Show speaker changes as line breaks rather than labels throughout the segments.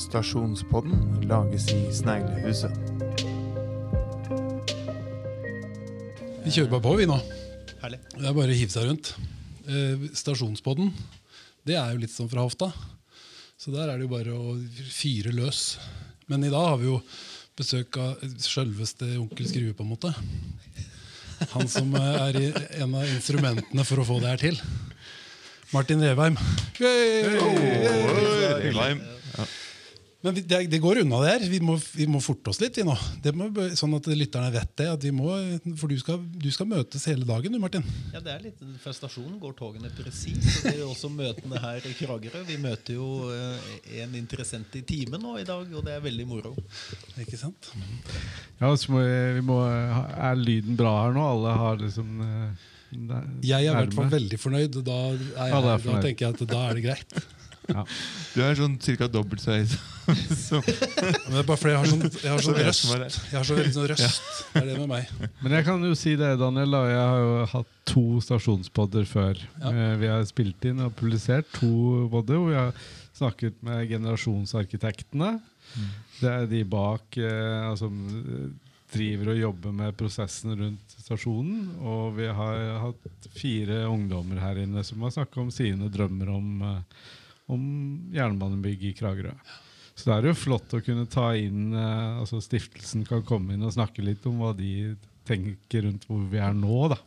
Stasjonspodden lages i Sneglehuset.
Vi kjører bare på, vi nå.
Herlig.
Det er bare å hive seg rundt. Eh, stasjonspodden, det er jo litt sånn fra hofta. Så der er det jo bare å fyre løs. Men i dag har vi jo besøk av sjølveste onkel Skrue, på en måte. Han som eh, er i en av instrumentene for å få det her til. Martin Revheim. Men vi- det, det går unna det her. Vi må, vi må forte oss litt. vi nå. Det må, sånn at lytterne vet det. At vi må, for du skal, du skal møtes hele dagen, du, Martin.
Ja, det er litt, Fra stasjonen går togene presis. og Det er jo også møtene her i Kragerø. Vi møter jo eh, en interessent i timen nå i dag, og det er veldig moro.
Ikke sant?
Ja, så må vi, vi må, Er lyden bra her nå? Alle har liksom der,
Jeg er i hvert fall veldig fornøyd. Da, er jeg,
Alle er
da tenker jeg at da er det greit.
Ja.
Du er sånn ca. dobbelt så høy som
Men det er bare fordi jeg har sånn, jeg har sånn
Så
røst.
det.
Jeg har så veldig sånn røst. Det er det med meg.
Men jeg kan jo si det, Daniel. da. Jeg har jo hatt to stasjonspodder før.
Ja.
Eh, Vi har spilt inn og publisert to podder hvor vi har snakket med generasjonsarkitektene. Det er de bak eh, altså, eh, driver og jobber med prosessen rundt stasjonen. Og vi har hatt fire ungdommer her inne som har snakket om sine drømmer om, eh, om jernbanebygg i Kragerø. Så det er jo flott å kunne ta inn eh, altså Stiftelsen kan komme inn og snakke litt om hva de tenker rundt hvor vi er nå. da.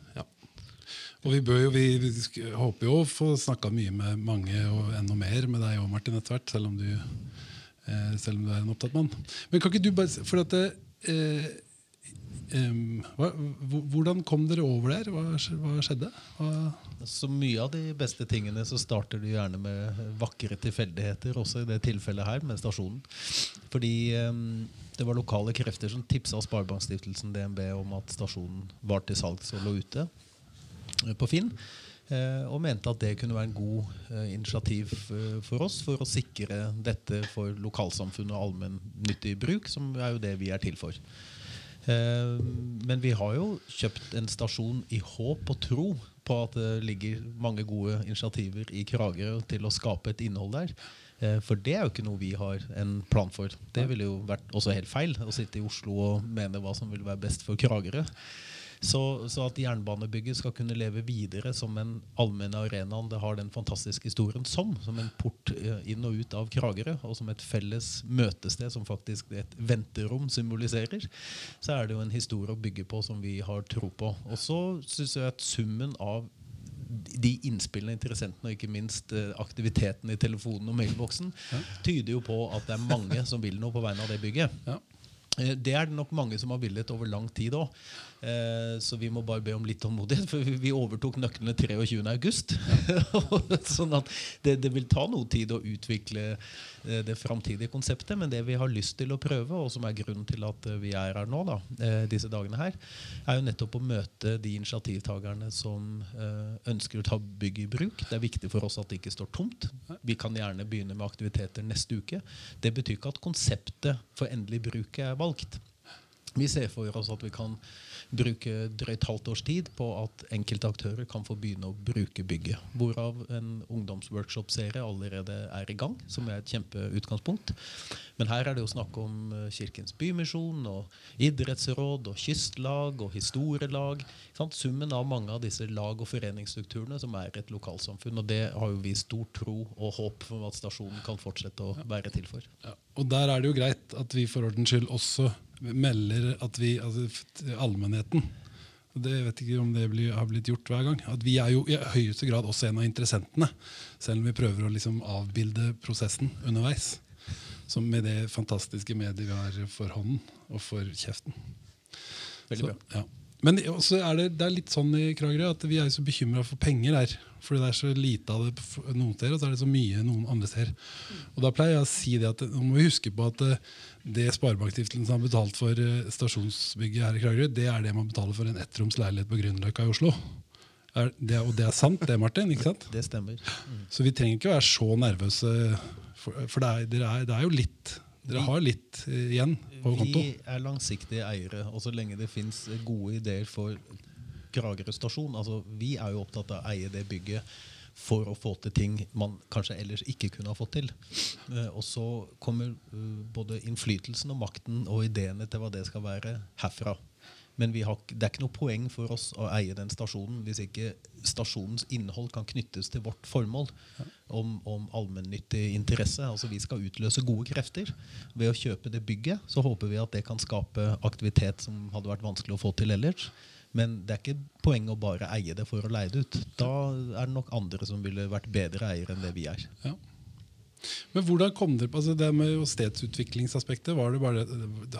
Og vi, bør jo, vi, vi håper jo å få snakka mye med mange og enda mer med deg òg, Martin, etter hvert. Selv om du, eh, selv om du er en opptatt mann. Men kan ikke du bare For at det, eh, eh, hva, hvordan kom dere over der? Hva, hva skjedde? Hva,
Så mye av de beste tingene så starter du gjerne med vakre tilfeldigheter, også i det tilfellet her med stasjonen. Fordi um, det var lokale krefter som tipsa Sparebankstiftelsen DNB om at stasjonen var til salgs og lå ute eh, på Finn. eh, Og mente at det kunne være en god eh, initiativ for oss for å sikre dette for lokalsamfunnet og allmennyttig bruk, som er jo det vi er til for. Eh, Men vi har jo kjøpt en stasjon i håp og tro på at det ligger mange gode initiativer i Kragerø til å skape et innhold der. Eh, For det er jo ikke noe vi har en plan for. Det ville jo vært også helt feil å sitte i Oslo og mene hva som ville være best for Kragerø. Så, så at jernbanebygget skal kunne leve videre som en allmenn arena det har den fantastiske historien som, som en port eh, inn og ut av Kragerø, og som et felles møtested som faktisk et venterom symboliserer, så er det jo en historie å bygge på som vi har tro på. Og så syns jeg at summen av de innspillene, interessentene og ikke minst eh, aktiviteten i telefonen og mailboksen tyder jo på at det er mange som vil noe på vegne av det bygget.
ja.
Eh, Det er det nok mange som har villet over lang tid òg. Så vi må bare be om litt tålmodighet, for vi- overtok nøklene 23.8. sånn at det, det vil ta noe tid å utvikle eh, det framtidige konseptet. Men det vi har lyst til å prøve, og som er grunnen til at eh, vi er her nå, da, eh, disse dagene her, er jo nettopp å møte de initiativtakerne som eh, ønsker å ta bygget i bruk. Det er viktig for oss at det ikke står tomt. Vi kan gjerne begynne med aktiviteter neste uke. Det betyr ikke at konseptet for endelig bruk er valgt. Vi ser for oss at vi kan bruke drøyt halvt års tid på at enkelte aktører kan få begynne å bruke bygget. Hvorav en ungdomsworkshop-serie allerede er i gang, som er et kjempeutgangspunkt. Men her er det jo snakk om eh, Kirkens Bymisjon og idrettsråd og kystlag og historielag. Sant? Summen av mange av disse lag- og foreningsstrukturene som er et lokalsamfunn. Og det har jo vi stor tro og håp for at stasjonen kan fortsette å være til for.
Ja, og der er det jo greit at vi for ordens skyld også melder at vi, altså allmennheten og det vet ikke om det blir, har blitt gjort hver gang. At vi er jo i høyeste grad også en av interessentene. Selv om vi prøver å liksom avbilde prosessen underveis. Som med det fantastiske mediet vi har for hånden og for kjeften.
Veldig
Så,
bra.
ja. Men også er det, det er litt sånn i Kragerø at vi er så bekymra for penger her. Fordi det er så lite av det noen steder, og så er det så mye noen andre steder. Og da pleier jeg å si det at nå må vi huske på at det det Sparebankstiftelsen har betalt for eh, stasjonsbygget her i Kragerø, det er det man betaler for en ettroms leilighet på Grünerløkka i Oslo. Er det, og det er sant, det, Martin? ikke sant?
Det stemmer.
Så vi trenger ikke være så nervøse, for, for det, er, det, er, det er jo litt Dere har litt eh, igjen på konto.
Vi er langsiktige eiere, og så lenge det fins gode ideer for Kragerø stasjon altså Vi er jo opptatt av å eie det bygget for å få til ting man kanskje ellers ikke kunne ha fått til. Eh, og så kommer eh, både innflytelsen og makten og ideene til hva det skal være, herfra. Men har, det er ikke noe poeng for oss å eie den stasjonen hvis ikke stasjonens innhold kan knyttes til vårt formål om, om allmennyttig interesse. Altså Vi skal utløse gode krefter. Ved å kjøpe det bygget så håper vi at det kan skape aktivitet som hadde vært vanskelig å få til ellers. Men det er ikke poeng å bare eie det for å leie det ut. Da er det nok andre som ville vært bedre eiere enn det vi er.
Ja. Men hvordan kom dere på altså det med stedsutviklingsaspektet? Var det bare,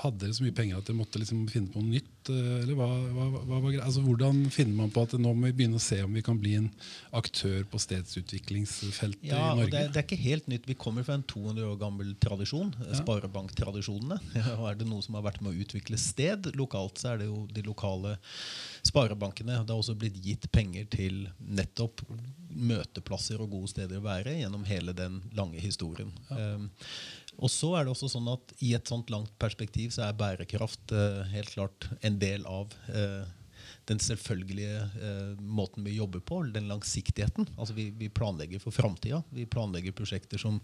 hadde dere så mye penger at dere måtte liksom finne på noe nytt? eh, Eller hva, hva, hva? Altså hvordan finner man på at nå må vi begynne å se om vi kan bli en aktør på stedsutviklingsfeltet
Ja,
i Norge?
det, det er ikke helt nytt. Vi kommer fra en 200 år gammel tradisjon.
Ja.
Sparebanktradisjonene. Og er det noe som har vært med å utvikle sted lokalt, så er det jo de lokale sparebankene. Det har også blitt gitt penger til nettopp møteplasser og gode steder å være gjennom hele den lange historien. Um, og så er det også sånn at I et sånt langt perspektiv så er bærekraft eh, helt klart en del av eh, den selvfølgelige eh, måten vi jobber på, den langsiktigheten. Altså vi, vi planlegger for framtida. Vi planlegger prosjekter som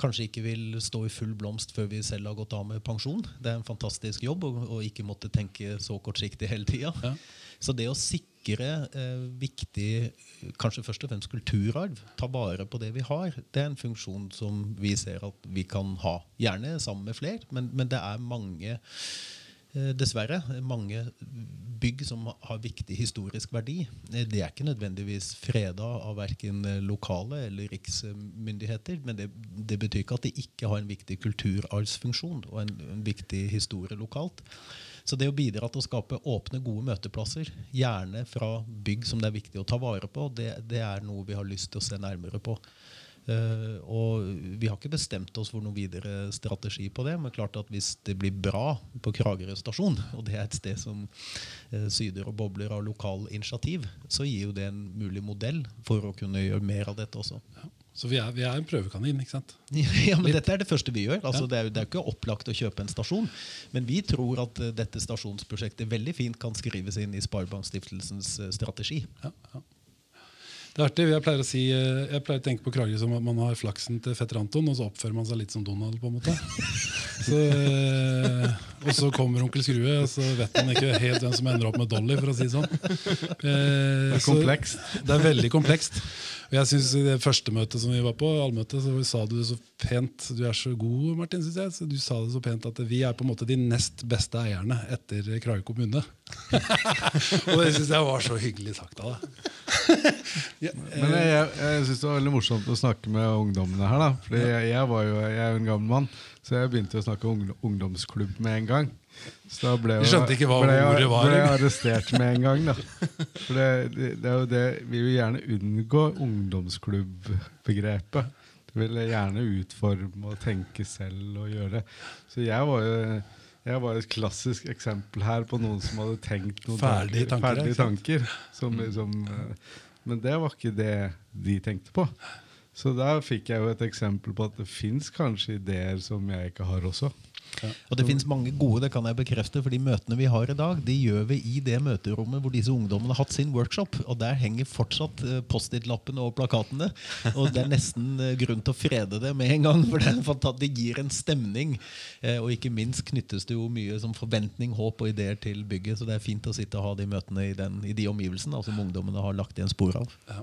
kanskje ikke vil stå i full blomst før vi selv har gått av med pensjon. Det er en fantastisk jobb å ikke måtte tenke så kortsiktig hele tida.
Ja.
Så det å sikre eh, viktig, kanskje først og fremst kulturarv, ta vare på det vi har, det er en funksjon som vi ser at vi kan ha. Gjerne sammen med flere, men, men det er mange eh, Dessverre. Mange bygg som har viktig historisk verdi. Eh, Det er ikke nødvendigvis freda av verken lokale eller riksmyndigheter, men det, det betyr ikke at de ikke har en viktig kulturarvsfunksjon og en, en viktig historie lokalt. Så det å bidra til å skape åpne, gode møteplasser, gjerne fra bygg som det er viktig å ta vare på, det, det er noe vi har lyst til å se nærmere på. Uh, og Vi har ikke bestemt oss for noen videre strategi på det. Men klart at hvis det blir bra på Kragerø stasjon, og det er et sted som uh, syder og bobler av lokal initiativ, så gir jo det en mulig modell for å kunne gjøre mer av dette også.
Så vi er, vi er en prøvekanin, ikke sant?
Ja, men Dette er det første vi gjør. Altså,
Ja.
det, er det er ikke opplagt å kjøpe en stasjon. Men vi tror at eh, dette stasjonsprosjektet veldig fint kan skrives inn i Sparebankstiftelsens eh, strategi.
Ja, ja. Det er artig. Jeg pleier, å si, eh, jeg pleier å tenke på Kragerø som at man har flaksen til fetter Anton, og så oppfører man seg litt som Donald. på en måte. Så, og så kommer onkel Skrue, og så vet man ikke helt hvem som ender opp med Dolly. for å si sånn.
Det er
så-
komplekst.
Det er veldig komplekst. Jeg synes I det første møtet som vi var på, allmøtet, så sa du det så pent. Du er så god, Martin, synes jeg. Så du sa det så pent at vi er på en måte de nest beste eierne etter Kragerø kommune. og det syns jeg var så hyggelig sagt av deg. Ja,
Men jeg, jeg, jeg syns det var veldig morsomt å snakke med ungdommene her. da Fordi jeg, jeg, var jo, jeg er jo en gammel mann, så jeg begynte å snakke ungdom, ungdomsklubb med en gang. Så da ble
Vi skjønte ikke hva
ble
ordet var,
Ble jeg arrestert med en gang. da For det, det, det er jo det Vi vil gjerne unngå ungdomsklubbbegrepet. Du vil gjerne utforme og tenke selv og gjøre. Så jeg var jo jeg var et klassisk eksempel her på noen som hadde tenkt noen
Ferdige tanker,
ferdige tanker som, som, eh, men det var ikke det de tenkte på. Så der fikk jeg jo et eksempel på at det fins kanskje ideer som jeg ikke har også.
Og det finnes mange gode, det kan jeg bekrefte, for de møtene vi har i dag, de gjør vi i det møterommet hvor disse ungdommene har hatt sin workshop. Og der henger fortsatt eh, Post-It-lappene og plakatene. Og det er nesten eh, grunn til å frede det med en gang, for det, det gir en stemning. Eh, Og ikke minst knyttes det jo mye som forventning, håp og ideer til bygget. Så det er fint å sitte og ha de møtene i, den, i de omgivelsene som ungdommene har lagt igjen spor av.
Ja.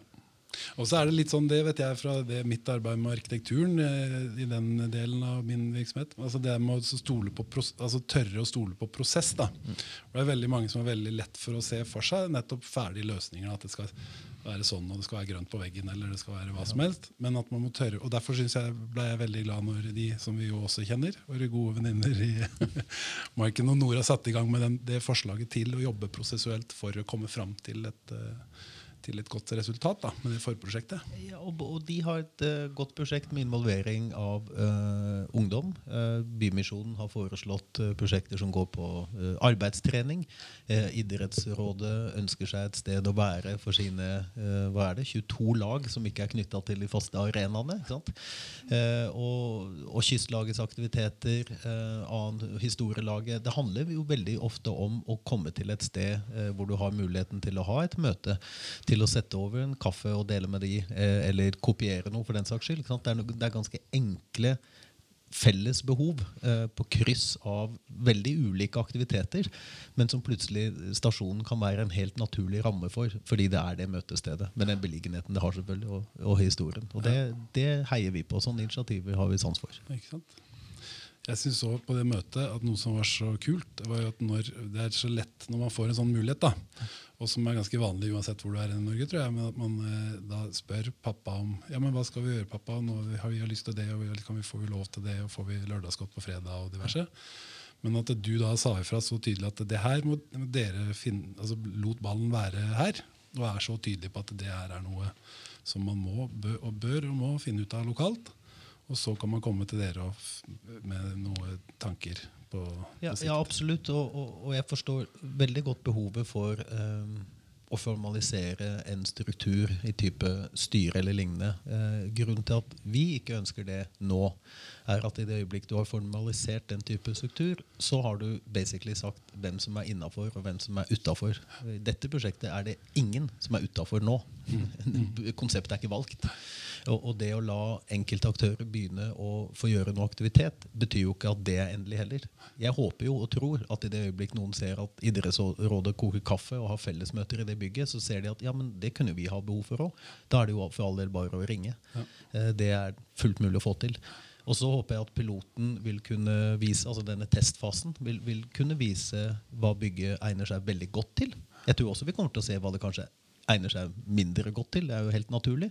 Og så er det litt sånn, det vet jeg fra det, mitt arbeid med arkitekturen eh, i den delen av min virksomhet. altså Det med å stole på altså tørre å stole på prosess. da. For Det er veldig mange som er veldig lett for å se for seg nettopp ferdige løsninger. At det skal være sånn, og det skal være grønt på veggen, eller det skal være hva som helst. Men at man må tørre, og Derfor synes jeg, ble jeg veldig glad når de som vi jo også kjenner, våre gode venninner i Marken og Nora satte i gang med den, det forslaget til å jobbe prosessuelt for å komme fram til et eh, til et godt resultat da, med det forprosjektet.
Ja, og, og de har et uh, godt prosjekt med involvering av uh, ungdom. Uh, Bymisjonen har foreslått prosjekter som går på arbeidstrening. Idrettsrådet ønsker seg et sted å være for sine hva er det, 22 lag som ikke er knytta til de faste arenaene. og, og Kystlagets aktiviteter, annen historielaget. Det handler jo veldig ofte om å komme til et sted hvor du har muligheten til å ha et møte til å sette over en kaffe og dele med de, eh, eller kopiere noe for den saks skyld. Det, er no, det er ganske enkle felles behov eh, på kryss av veldig ulike aktiviteter, men som plutselig stasjonen kan være en helt naturlig ramme for, fordi det er det møtestedet. Med den beliggenheten det har, selvfølgelig, og, og historien. Og det, det heier vi på. Sånne initiativer har vi sans for.
Ikke sant? Jeg synes også på det møtet at noe som var så kult, det var jo at når, det er så lett når man får en sånn mulighet, da, og som er ganske vanlig uansett hvor du er i Norge, tror jeg, men at man eh, da spør pappa om ja, men hva skal vi gjøre, pappa, nå har vi lyst til det, og vi, kan vi få lov til det, og får vi lørdagsgodt på fredag, og diverse. Men at du da sa ifra så tydelig at det her må dere finne, altså lot ballen være her, og er så tydelig på at det her er noe som man må bør, og bør og må finne ut av lokalt. Og så kan man komme til dere med noen tanker på, på ja,
ja absolutt. Og, og, og jeg forstår veldig godt behovet for um, å formalisere en struktur i type styre eller lignende. Uh, grunnen til at vi ikke ønsker det nå, er at i det øyeblikk du har formalisert den type struktur, så har du basically sagt hvem som er innafor og hvem som er utafor. I dette prosjektet er det ingen som er utafor nå. Konseptet er ikke valgt. Og, og det å la enkelte aktører begynne å få gjøre noe aktivitet, betyr jo ikke at det er endelig heller. Jeg håper jo og tror at i det øyeblikk noen ser at Idrettsrådet koker kaffe og har fellesmøter i det bygget, så ser de at ja, men det kunne vi ha behov for òg. Da er det jo for all del bare å ringe. Ja. Det er fullt mulig å få til. Og så håper jeg at piloten vil kunne vise, altså denne testfasen vil, vil kunne vise hva bygget egner seg veldig godt til. Jeg tror også vi kommer til å se hva det kanskje egner seg mindre godt til. Det er jo helt naturlig.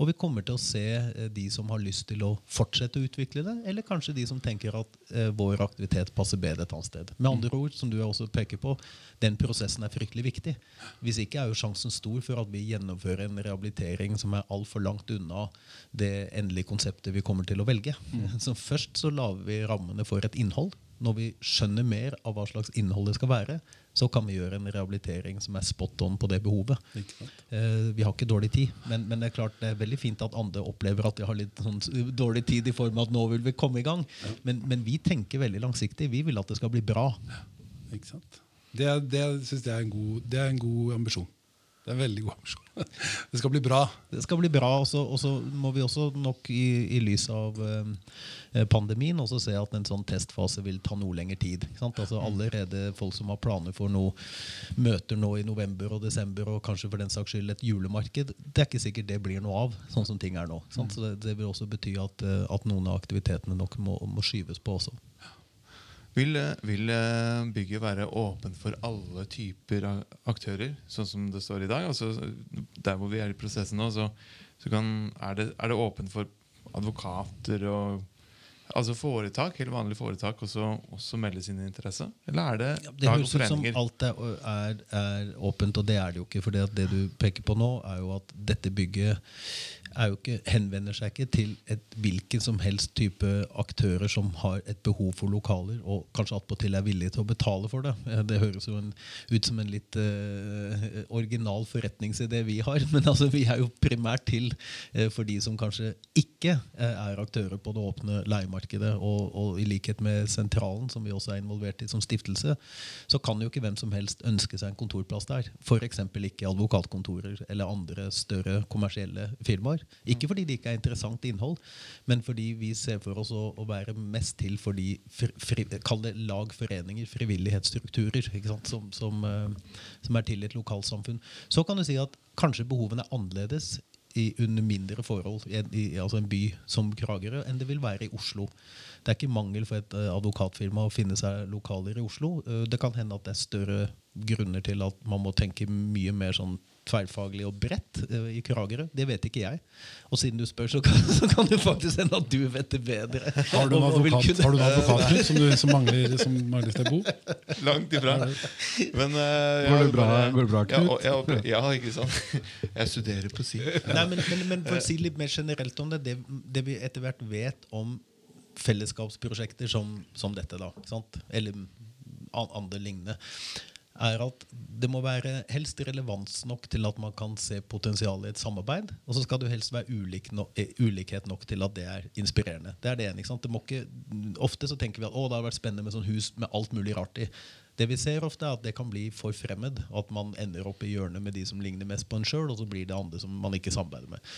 Og vi kommer til å se eh, de som har lyst til å fortsette å utvikle det, eller kanskje de som tenker at eh, vår aktivitet passer bedre et annet sted. Med andre ord, som du også peker på, den prosessen er fryktelig viktig. Hvis ikke er jo sjansen stor for at vi gjennomfører en rehabilitering som er altfor langt unna det endelige konseptet vi kommer til å velge. Så først så lager vi rammene for et innhold. Når vi skjønner mer av hva slags innhold det skal være, så kan vi gjøre en rehabilitering som er spot on på det behovet. Eh, vi har ikke dårlig tid, men, men det er klart det er veldig fint at andre opplever at de har litt sånn dårlig tid i form av at nå vil vi komme i gang. Men, men vi tenker veldig langsiktig. Vi vil at det skal bli bra.
Ikke sant? Det, det synes jeg er en, god, det er en god ambisjon. Det er en veldig god ambisjon. Det skal bli bra.
Det skal bli bra, og så må vi også nok i, i lys av eh, pandemien også se at en sånn testfase vil ta noe lengre tid. Altså Allerede folk som har planer for noe møter nå i november og desember, og kanskje for den saks skyld et julemarked, det er ikke sikkert det blir noe av, sånn som ting er nå. Sant? Så det, det vil også bety at, eh, at noen av aktivitetene nok må, må skyves på også.
Vil, vil bygget være åpent for alle typer aktører, sånn som det står i dag? Altså, der hvor vi er i prosessen nå, så, så kan, er, det, er det åpent for advokater og Altså foretak, helt vanlige foretak, også, også melde sin interesse? Eller er det,
Det
lag og
høres ut som alt er, er, er åpent, og det er det jo ikke. For det du peker på nå, er jo at dette bygget ikke, henvender seg ikke til et hvilken som helst type aktører som har et behov for lokaler, og kanskje attpåtil er villige til å betale for det. Det høres jo en, ut som en litt uh, original forretningsidé vi har, men altså, vi er jo primært til uh, for de som kanskje ikke uh, er aktører på det åpne leiemarkedet. Og, og i likhet med Sentralen, som vi også er involvert i som stiftelse, så kan jo ikke hvem som helst ønske seg en kontorplass der. F.eks. ikke advokatkontorer eller andre større kommersielle firmaer. Ikke fordi det ikke er interessant innhold, men fordi vi ser for oss å, å være mest til for de kall det lag, foreninger, frivillighetsstrukturer? Som, som, eh, som er til i et lokalsamfunn. Så kan du si at kanskje behovene er annerledes i, under mindre forhold i, i altså en by som Kragerø enn det vil være i Oslo. Det er ikke mangel for et eh, advokatfirma å finne seg lokaler i Oslo. Eh, det kan hende at det er større grunner til at man må tenke mye mer sånn tverrfaglig og bredt eh, i Kragerø. Det vet ikke jeg. Og siden du spør, så kan, så kan det faktisk hende at du vet det bedre.
Har du en advokat, har du en advokatklubb som, du- som mangler, som mangler sted bo?
Langt ifra. Men, eh,
Går det bra- går det bra,
Ja,
Knut?
Ja, ja, ja, ikke sant? Jeg studerer på si.
Nei, men, men, men for å si litt mer generelt om det, det, det vi etter hvert vet om fellesskapsprosjekter som, som dette, da, sant? eller andre lignende, er at det må være helst relevans nok til at man kan se potensialet i et samarbeid. Og så skal det helst være ulik no, eh, ulikhet nok til at det er inspirerende. Det er det ene. ikke sant? Ikke, ofte så tenker vi at å, det har vært spennende med sånn hus med alt mulig rart i. Det vi ser ofte, er at det kan bli for fremmed. At man ender opp i hjørnet med de som ligner mest på en sjøl, og så blir det andre som man ikke samarbeider med.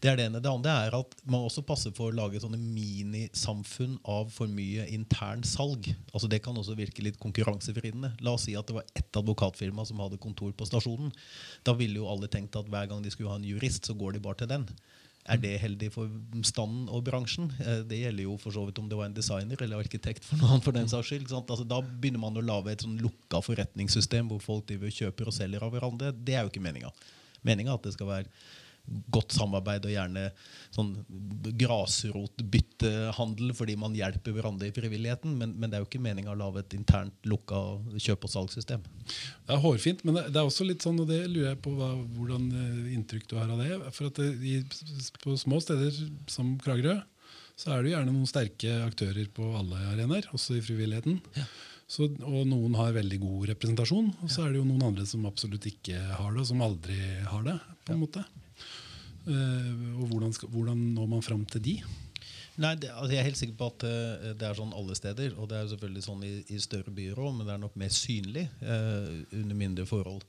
Det er det ene. Det andre er at man også passer for å lage sånne minisamfunn av for mye intern salg. Altså Det kan også virke litt konkurransevridende. La oss si at det var ett advokatfirma som hadde kontor på stasjonen. Da ville jo alle tenkt at hver gang de skulle ha en jurist, så går de bare til den. Er det heldig for standen og bransjen? Eh, Det gjelder jo for så vidt om det var en designer eller arkitekt. for noen for den saks skyld. Altså, da begynner man å lage et sånn lukka forretningssystem hvor folk driver kjøper og selger av hverandre. Det er jo ikke meninga. Meninga er at det skal være godt samarbeid og gjerne sånn grasrotbyttehandel fordi man hjelper hverandre i frivilligheten. Men, men det er jo ikke meninga å lage et internt lukka kjøp- og salgssystem.
Det er hårfint, men det er også litt sånn, og det lurer jeg på hva, hvordan eh, inntrykk du har av det. For at det, i, På små steder som Kragerø så er det jo gjerne noen sterke aktører på alle arenaer, også i frivilligheten. Så, og noen har veldig god representasjon, og så er det jo noen andre som absolutt ikke har det, og som aldri har det. på en måte. Eh, og hvordan, skal, hvordan når man fram til de?
Nei, det, altså Jeg er helt sikker på at eh, det er sånn alle steder. Og det er jo selvfølgelig sånn i, i større byer òg, men det er nok mer synlig eh, under mindre forhold.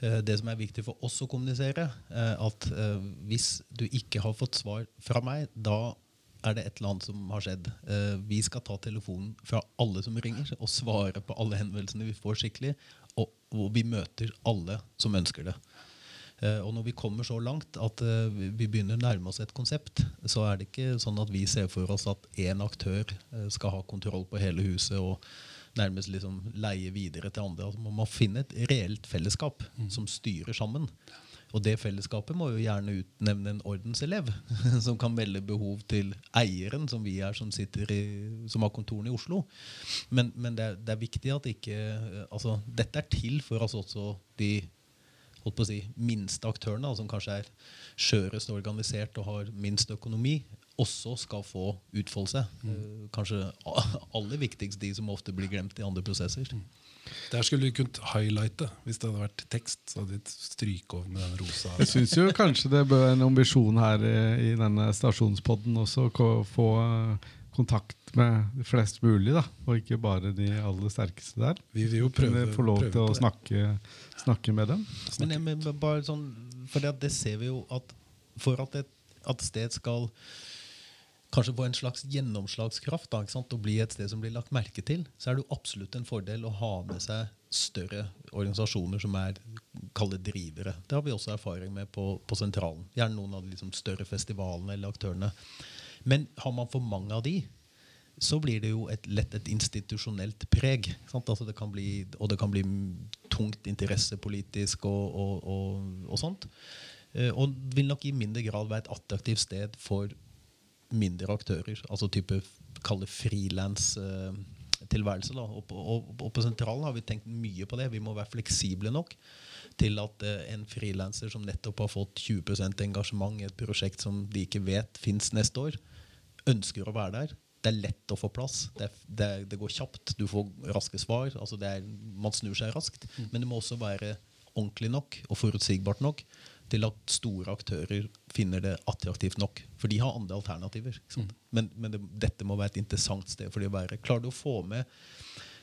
Eh, det som er viktig for oss å kommunisere, at hvis du ikke har fått svar fra meg, da er det et eller annet som har skjedd. Vi skal ta telefonen fra alle som ringer, og svare på alle henvendelsene vi får skikkelig. Og, og vi møter alle som ønsker det. Eh, og når vi kommer så langt at eh, vi begynner å nærme oss et konsept, så er det ikke sånn at vi ser for oss at én aktør eh, skal ha kontroll på hele huset og nærmest liksom leie videre til andre. Altså, man må finne et reelt fellesskap som styrer sammen. Og det fellesskapet må jo gjerne utnevne en ordenselev som kan melde behov til eieren, som vi er, som, i, som har kontorene i Oslo. Men, men det, er, det er viktig at ikke altså, Dette er til for oss også de holdt på å si, minste aktørene, da, som kanskje er skjørest organisert og har minst økonomi, også skal få utfolde seg. Mm. kanskje aller viktigst de som ofte blir glemt i andre prosesser.
Der skulle du kunnet highlighte. Hvis det hadde vært tekst, så hadde du stryke over med den rosa.
Jeg syns jo kanskje det bør være en ambisjon her i, i denne stasjonspodden også å få eh, kontakt med flest mulig, da, og ikke bare de aller sterkeste der.
Vi vil jo prøve,
få lov til å snakke, snakke med dem.
Men, jeg- men bare sånn, for det, det ser vi jo at for at et at sted skal kanskje få en slags gjennomslagskraft da, ikke sant? og bli et sted som blir lagt merke til, så er det jo absolutt en fordel å ha med seg større organisasjoner som er kalde drivere. Det har vi også erfaring med på, på sentralen. Gjerne noen av de liksom større festivalene eller aktørene. Men har man for mange av de, så blir det jo et, lett et institusjonelt preg. Altså det bli, og det kan bli tungt interessepolitisk og, og, og, og sånt. Eh, Og vil nok i mindre grad være et attraktivt sted for mindre aktører. Altså type kalle frilanstilværelse. da. Og, på- og, og på sentralen har vi tenkt mye på det. Vi må være fleksible nok til at eh, en frilanser som nettopp har fått 20 engasjement i et prosjekt som de ikke vet fins neste år, ønsker å være der. Det er lett å få plass. Det, er, det, det går kjapt. Du får raske svar. Altså det er, man snur seg raskt. Men det må også være ordentlig nok og forutsigbart nok til at store aktører finner det attraktivt nok. For de har andre alternativer. Sant? Men, men det, dette må være et interessant sted for de å være. Klarer du å få med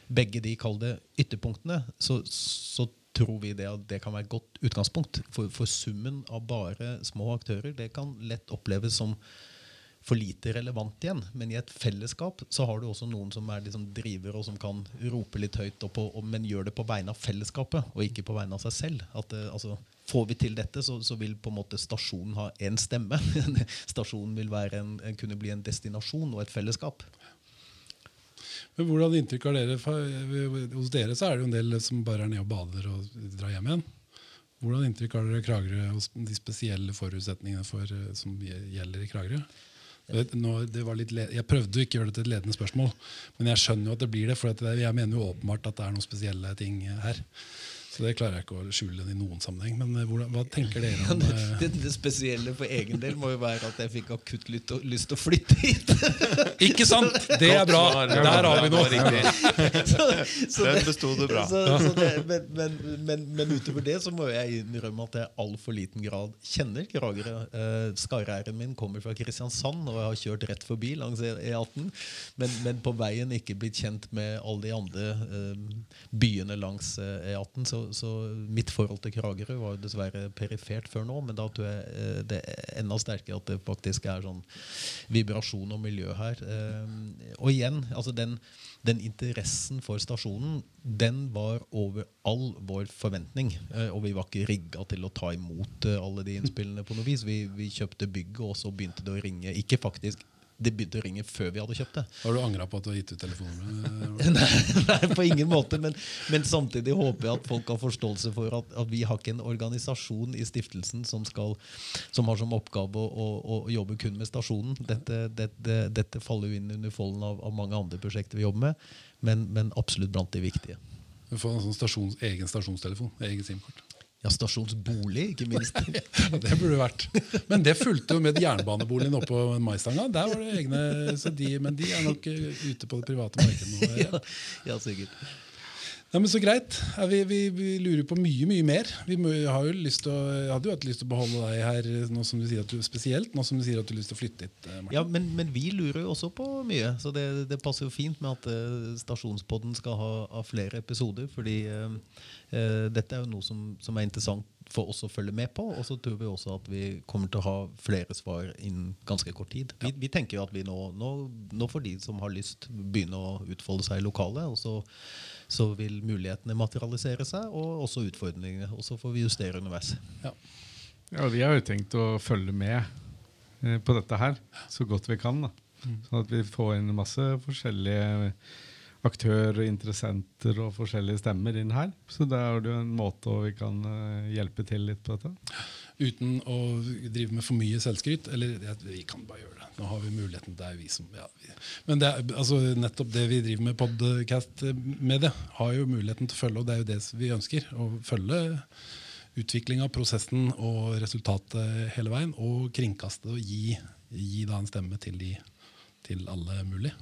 begge de kalde ytterpunktene, så, så tror vi det at det kan være et godt utgangspunkt. For, for summen av bare små aktører det kan lett oppleves som for lite relevant igjen. Men i et fellesskap så har du også noen som er liksom driver og som kan rope litt høyt, og, og, men gjør det på vegne av fellesskapet, og ikke på vegne av seg selv. At, det, altså, får vi til dette, så, så vil på en måte stasjonen ha én stemme. stasjonen vil en, kunne bli en destinasjon og et fellesskap.
Men hvordan inntrykk har dere? Hos dere så er det jo en del som bare er nede og bader og drar hjem igjen. Hvordan inntrykk har dere Kragerø og de spesielle forutsetningene for, eh, som gjelder i Kragerø? Nå, litt jeg prøvde å ikke gjøre det til et ledende spørsmål, men jeg skjønner jo at det blir det. For jeg mener jo åpenbart at det er noen spesielle ting her. Så det klarer jeg ikke å skjule den i noen sammenheng. Men eh, hvordan, hva tenker dere om ja,
Det, det spesielle for egen del må jo være at jeg fikk akutt lyst til- lyst til å flytte hit.
Ikke sant! Det er bra! Der har vi noe!
Så, så
Den
det,
besto du bra.
så, så det, men, men, men, men utover det så må jeg innrømme at jeg i altfor liten grad kjenner Kragerø. Eh, Skarre-r-en min kommer fra Kristiansand, og jeg har kjørt rett forbi langs E18. Men, men på veien ikke blitt kjent med alle de andre eh, byene langs eh, E18. Så, så mitt forhold til Kragerø var jo dessverre perifert før nå, men da tror jeg eh, det er enda sterkere at det faktisk er sånn vibrasjon og miljø her. Eh, og igjen, altså den, den interessen for stasjonen den var over all vår forventning. Eh, og vi var ikke rigga til å ta imot alle de innspillene på noe vis. Vi, vi kjøpte bygget, og så begynte det å ringe. Ikke faktisk det begynte å ringe før vi hadde kjøpt det.
Har du angra på at du har gitt ut telefonnummeret?
Nei, nei, på ingen måte. Men, men samtidig håper jeg at folk har forståelse for at, at vi har ikke en organisasjon i stiftelsen som, skal, som har som oppgave å, å, å jobbe kun med stasjonen. Dette, dette, dette faller jo inn under folden av, av mange andre prosjekter vi jobber med, men, men absolutt blant de viktige.
Du får en sånn stasjons, egen stasjonstelefon. Egen SIM-kort.
Ja, stasjonsbolig, ikke minst.
Det burde det vært. Men det fulgte jo med jernbaneboligen oppå Maistanga. Der var det egne, så de, Men de er nok eh, ute på det private markedet nå.
ja, ja, sikkert.
Nei, men Så greit. Vi, vi, vi lurer på mye mye mer. Vi må, har jo lyst til å, jeg hadde jo hatt lyst til å beholde deg her, nå som du sier at du, spesielt nå som du sier at du har lyst til å flytte hit. eh, Martin.
Ja, men, men vi lurer jo også på mye, så det, det passer jo fint med at eh, Stasjonspodden skal ha, ha flere episoder. Fordi eh, dette er jo noe som, som er interessant for oss å følge med på. Og så tror vi også at vi kommer til å ha flere svar innen ganske kort tid. Vi, vi tenker jo at vi nå, nå, nå får de som har lyst, begynne å utfolde seg i lokalet. Og så, så vil mulighetene materialisere seg, og også utfordringene. Og så får vi justere underveis.
Ja.
Ja, Vi har jo tenkt å følge med eh, på dette her så godt vi kan. da. Sånn at vi får inn masse forskjellige aktører, og interessenter og forskjellige stemmer inn her. Så da er det jo en måte vi kan eh, hjelpe til litt på dette.
Uten å drive med for mye selvskryt. Eller vi kan bare gjøre det. Nå har vi muligheten. Det er vi som ja, vi. Men det altså, nettopp det vi driver med podcast med det, har jo muligheten til å følge, og det er jo det vi ønsker. Å følge utviklinga, prosessen og resultatet hele veien. Og kringkaste og gi, gi da en stemme til, de, til alle mulige.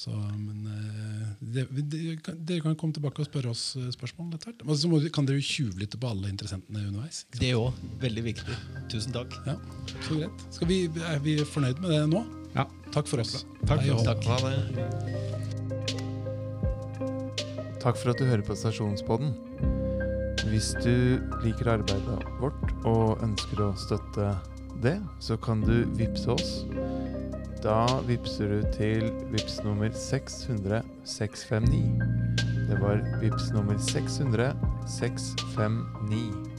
Så, men eh, det, det, kan- Dere kan komme tilbake og spørre oss eh, spørsmål. Og så må, kan dere jo tjuvlytte på alle interessentene underveis. ikke sant?
Det òg. Veldig viktig. Tusen takk.
Ja, så greit. Skal vi, er vi fornøyd med det nå?
Ja.
Takk for oss.
Takk
Hei
for oss.
Takk.
Ha det. Takk for at du hører på Stasjonspodden. Hvis du liker arbeidet vårt og ønsker å støtte det, så kan du vippse oss. Da vippser du til vips nummer 600 659. Det var vips nummer 600 659.